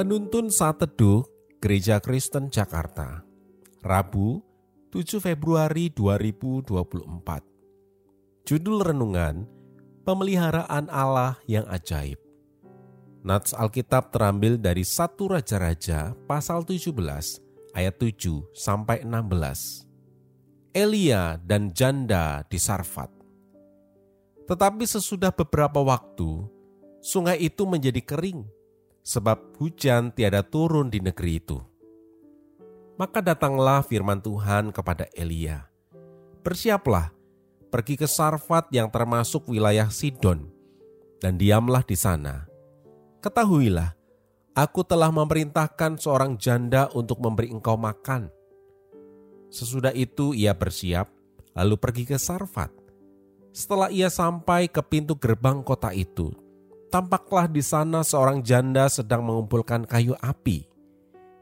Penuntun Saat Teduh Gereja Kristen Jakarta Rabu 7 Februari 2024 Judul Renungan Pemeliharaan Allah yang Ajaib. Nats Alkitab terambil dari satu Raja-Raja pasal 17 ayat 7 sampai 16 Elia dan janda di Sarfat. Tetapi sesudah beberapa waktu sungai itu menjadi kering sebab hujan tiada turun di negeri itu. Maka datanglah firman Tuhan kepada Elia, "Bersiaplah, pergi ke Sarfat yang termasuk wilayah Sidon, dan diamlah di sana. Ketahuilah, aku telah memerintahkan seorang janda untuk memberi engkau makan." Sesudah itu ia bersiap, lalu pergi ke Sarfat. Setelah ia sampai ke pintu gerbang kota itu, tampaklah di sana seorang janda sedang mengumpulkan kayu api.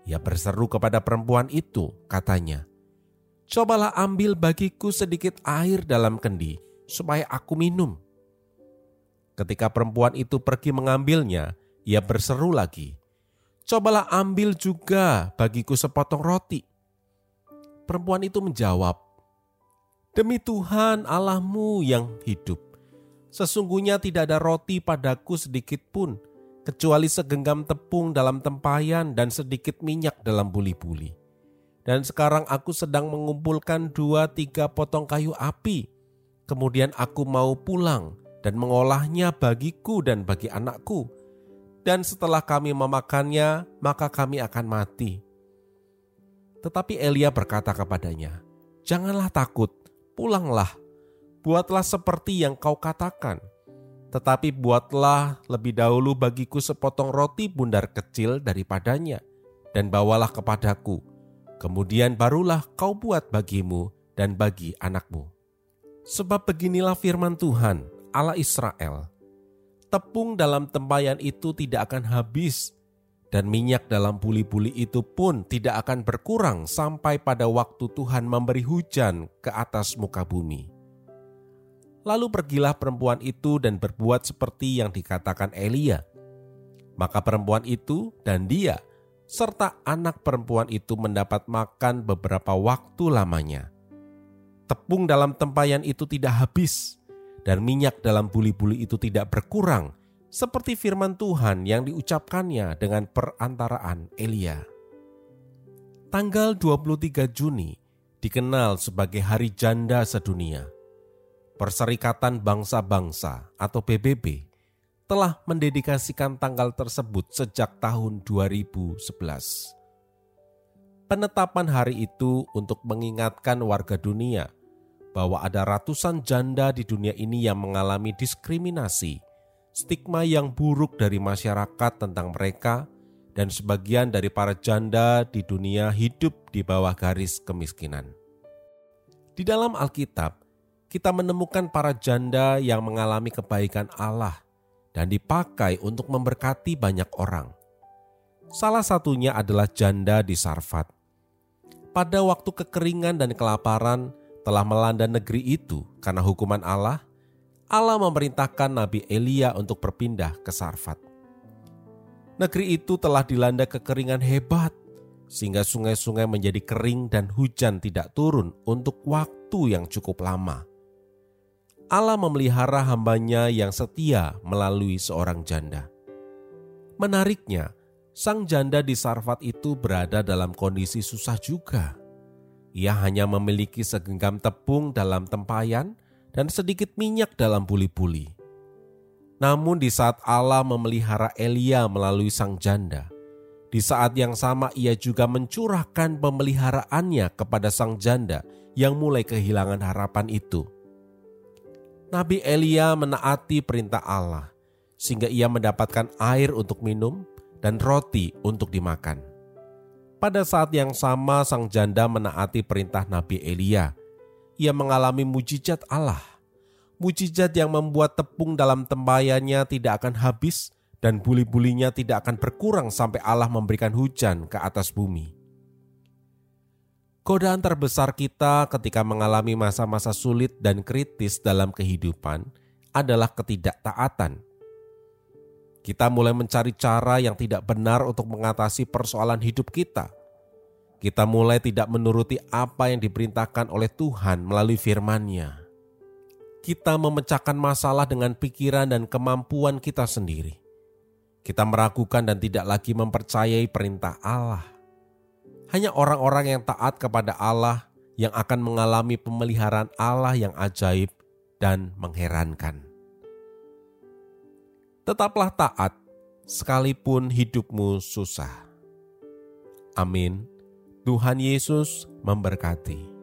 Ia berseru kepada perempuan itu, katanya, "Cobalah ambil bagiku sedikit air dalam kendi, supaya aku minum." Ketika perempuan itu pergi mengambilnya, ia berseru lagi, "Cobalah ambil juga bagiku sepotong roti." Perempuan itu menjawab, "Demi Tuhan Allahmu yang hidup, Sesungguhnya tidak ada roti padaku sedikit pun, kecuali segenggam tepung dalam tempayan dan sedikit minyak dalam buli-buli. Dan sekarang aku sedang mengumpulkan dua tiga potong kayu api. Kemudian aku mau pulang dan mengolahnya bagiku dan bagi anakku. Dan setelah kami memakannya, maka kami akan mati. Tetapi Elia berkata kepadanya, Janganlah takut, pulanglah buatlah seperti yang kau katakan. Tetapi buatlah lebih dahulu bagiku sepotong roti bundar kecil daripadanya, dan bawalah kepadaku. Kemudian barulah kau buat bagimu dan bagi anakmu. Sebab beginilah firman Tuhan, Allah Israel. Tepung dalam tempayan itu tidak akan habis, dan minyak dalam buli-buli itu pun tidak akan berkurang sampai pada waktu Tuhan memberi hujan ke atas muka bumi. Lalu pergilah perempuan itu dan berbuat seperti yang dikatakan Elia. Maka perempuan itu dan dia serta anak perempuan itu mendapat makan beberapa waktu lamanya. Tepung dalam tempayan itu tidak habis, dan minyak dalam buli-buli itu tidak berkurang, seperti firman Tuhan yang diucapkannya dengan perantaraan Elia. Tanggal 23 Juni dikenal sebagai Hari Janda Sedunia Perserikatan Bangsa-Bangsa atau PBB telah mendedikasikan tanggal tersebut sejak tahun 2011. Penetapan hari itu untuk mengingatkan warga dunia bahwa ada ratusan janda di dunia ini yang mengalami diskriminasi, stigma yang buruk dari masyarakat tentang mereka, dan sebagian dari para janda di dunia hidup di bawah garis kemiskinan. Di dalam Alkitab, kita menemukan para janda yang mengalami kebaikan Allah dan dipakai untuk memberkati banyak orang. Salah satunya adalah janda di Sarfat. Pada waktu kekeringan dan kelaparan telah melanda negeri itu karena hukuman Allah, Allah memerintahkan Nabi Elia untuk berpindah ke Sarfat. Negeri itu telah dilanda kekeringan hebat, sehingga sungai-sungai menjadi kering dan hujan tidak turun untuk waktu yang cukup lama. Allah memelihara hambanya yang setia melalui seorang janda. Menariknya, sang janda di Sarfat itu berada dalam kondisi susah juga. Ia hanya memiliki segenggam tepung dalam tempayan dan sedikit minyak dalam buli-buli. Namun di saat Allah memelihara Elia melalui sang janda, di saat yang sama ia juga mencurahkan pemeliharaannya kepada sang janda yang mulai kehilangan harapan itu Nabi Elia menaati perintah Allah, sehingga ia mendapatkan air untuk minum dan roti untuk dimakan. Pada saat yang sama, sang janda menaati perintah Nabi Elia. Ia mengalami mujizat Allah, mujizat yang membuat tepung dalam tembayannya tidak akan habis dan buli-bulinya tidak akan berkurang sampai Allah memberikan hujan ke atas bumi. Godaan terbesar kita ketika mengalami masa-masa sulit dan kritis dalam kehidupan adalah ketidaktaatan. Kita mulai mencari cara yang tidak benar untuk mengatasi persoalan hidup kita. Kita mulai tidak menuruti apa yang diperintahkan oleh Tuhan melalui firman-Nya. Kita memecahkan masalah dengan pikiran dan kemampuan kita sendiri. Kita meragukan dan tidak lagi mempercayai perintah Allah. Hanya orang-orang yang taat kepada Allah yang akan mengalami pemeliharaan Allah yang ajaib dan mengherankan tetaplah taat sekalipun hidupmu susah. Amin. Tuhan Yesus memberkati.